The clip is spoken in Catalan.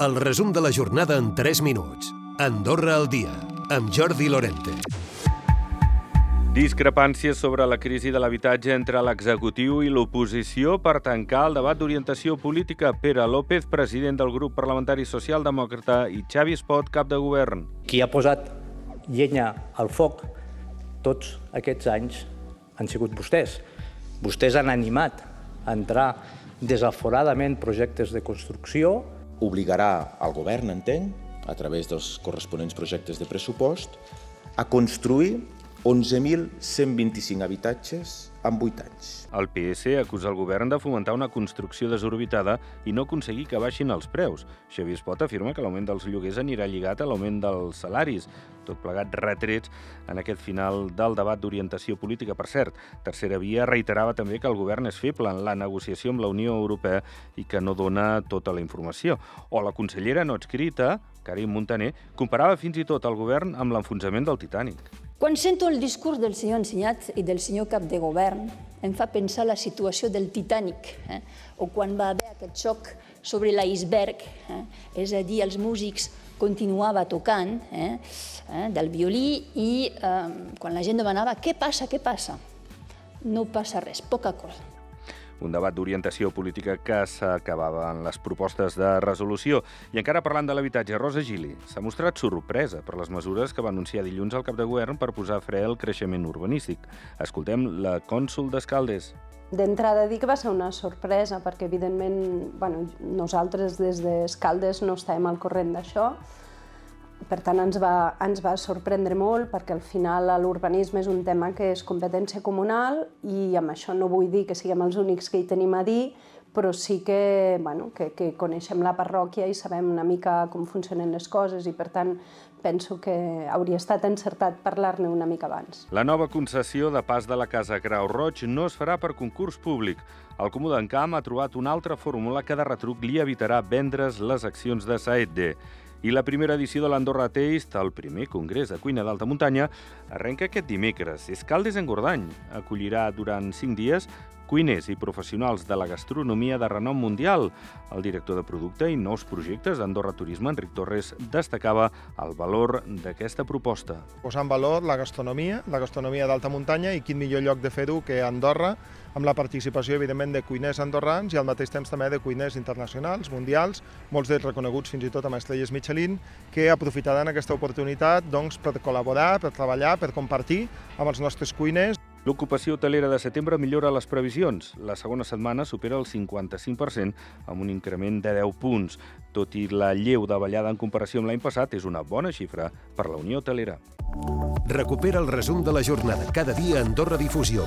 El resum de la jornada en 3 minuts. Andorra al dia, amb Jordi Lorente. Discrepàncies sobre la crisi de l'habitatge entre l'executiu i l'oposició per tancar el debat d'orientació política. Pere López, president del grup parlamentari socialdemòcrata, i Xavi Espot, cap de govern. Qui ha posat llenya al foc tots aquests anys han sigut vostès. Vostès han animat a entrar desaforadament projectes de construcció. Obligarà el govern, entenc, a través dels corresponents projectes de pressupost, a construir 11.125 habitatges en 8 anys. El PS acusa el govern de fomentar una construcció desorbitada i no aconseguir que baixin els preus. Xavier Espot afirma que l'augment dels lloguers anirà lligat a l'augment dels salaris. Tot plegat retrets en aquest final del debat d'orientació política. Per cert, Tercera Via reiterava també que el govern és feble en la negociació amb la Unió Europea i que no dona tota la informació. O la consellera no escrita, Karim Montaner, comparava fins i tot el govern amb l'enfonsament del Titanic. Quan sento el discurs del senyor Ensenyat i del senyor cap de govern, em fa pensar la situació del Titanic, eh? o quan va haver aquest xoc sobre l'iceberg, eh? és a dir, els músics continuava tocant eh? Eh? del violí i eh, quan la gent demanava què passa, què passa, no passa res, poca cosa un debat d'orientació política que s'acabava en les propostes de resolució. I encara parlant de l'habitatge, Rosa Gili s'ha mostrat sorpresa per les mesures que va anunciar dilluns el cap de govern per posar fre al creixement urbanístic. Escoltem la cònsul d'Escaldes. D'entrada dir que va ser una sorpresa, perquè evidentment bueno, nosaltres des d'Escaldes no estàvem al corrent d'això, per tant, ens va, ens va sorprendre molt perquè al final l'urbanisme és un tema que és competència comunal i amb això no vull dir que siguem els únics que hi tenim a dir, però sí que, bueno, que, que coneixem la parròquia i sabem una mica com funcionen les coses i per tant penso que hauria estat encertat parlar-ne una mica abans. La nova concessió de pas de la Casa Grau Roig no es farà per concurs públic. El Comú d'Encamp ha trobat una altra fórmula que de retruc li evitarà vendre's les accions de Saetde. I la primera edició de l'Andorra Taste, el primer congrés de cuina d'alta muntanya, arrenca aquest dimecres. Escaldes en Gordany acollirà durant cinc dies cuiners i professionals de la gastronomia de renom mundial. El director de producte i nous projectes d'Andorra Turisme, Enric Torres, destacava el valor d'aquesta proposta. Posar en valor la gastronomia, la gastronomia d'alta muntanya i quin millor lloc de fer-ho que Andorra, amb la participació, evidentment, de cuiners andorrans i al mateix temps també de cuiners internacionals, mundials, molts d'ells reconeguts fins i tot amb estrelles Michelin, que aprofitaran aquesta oportunitat doncs, per col·laborar, per treballar, per compartir amb els nostres cuiners. L'ocupació hotelera de setembre millora les previsions. La segona setmana supera el 55%, amb un increment de 10 punts. Tot i la lleu davallada en comparació amb l'any passat, és una bona xifra per la Unió Hotelera. Recupera el resum de la jornada cada dia a Andorra Difusió.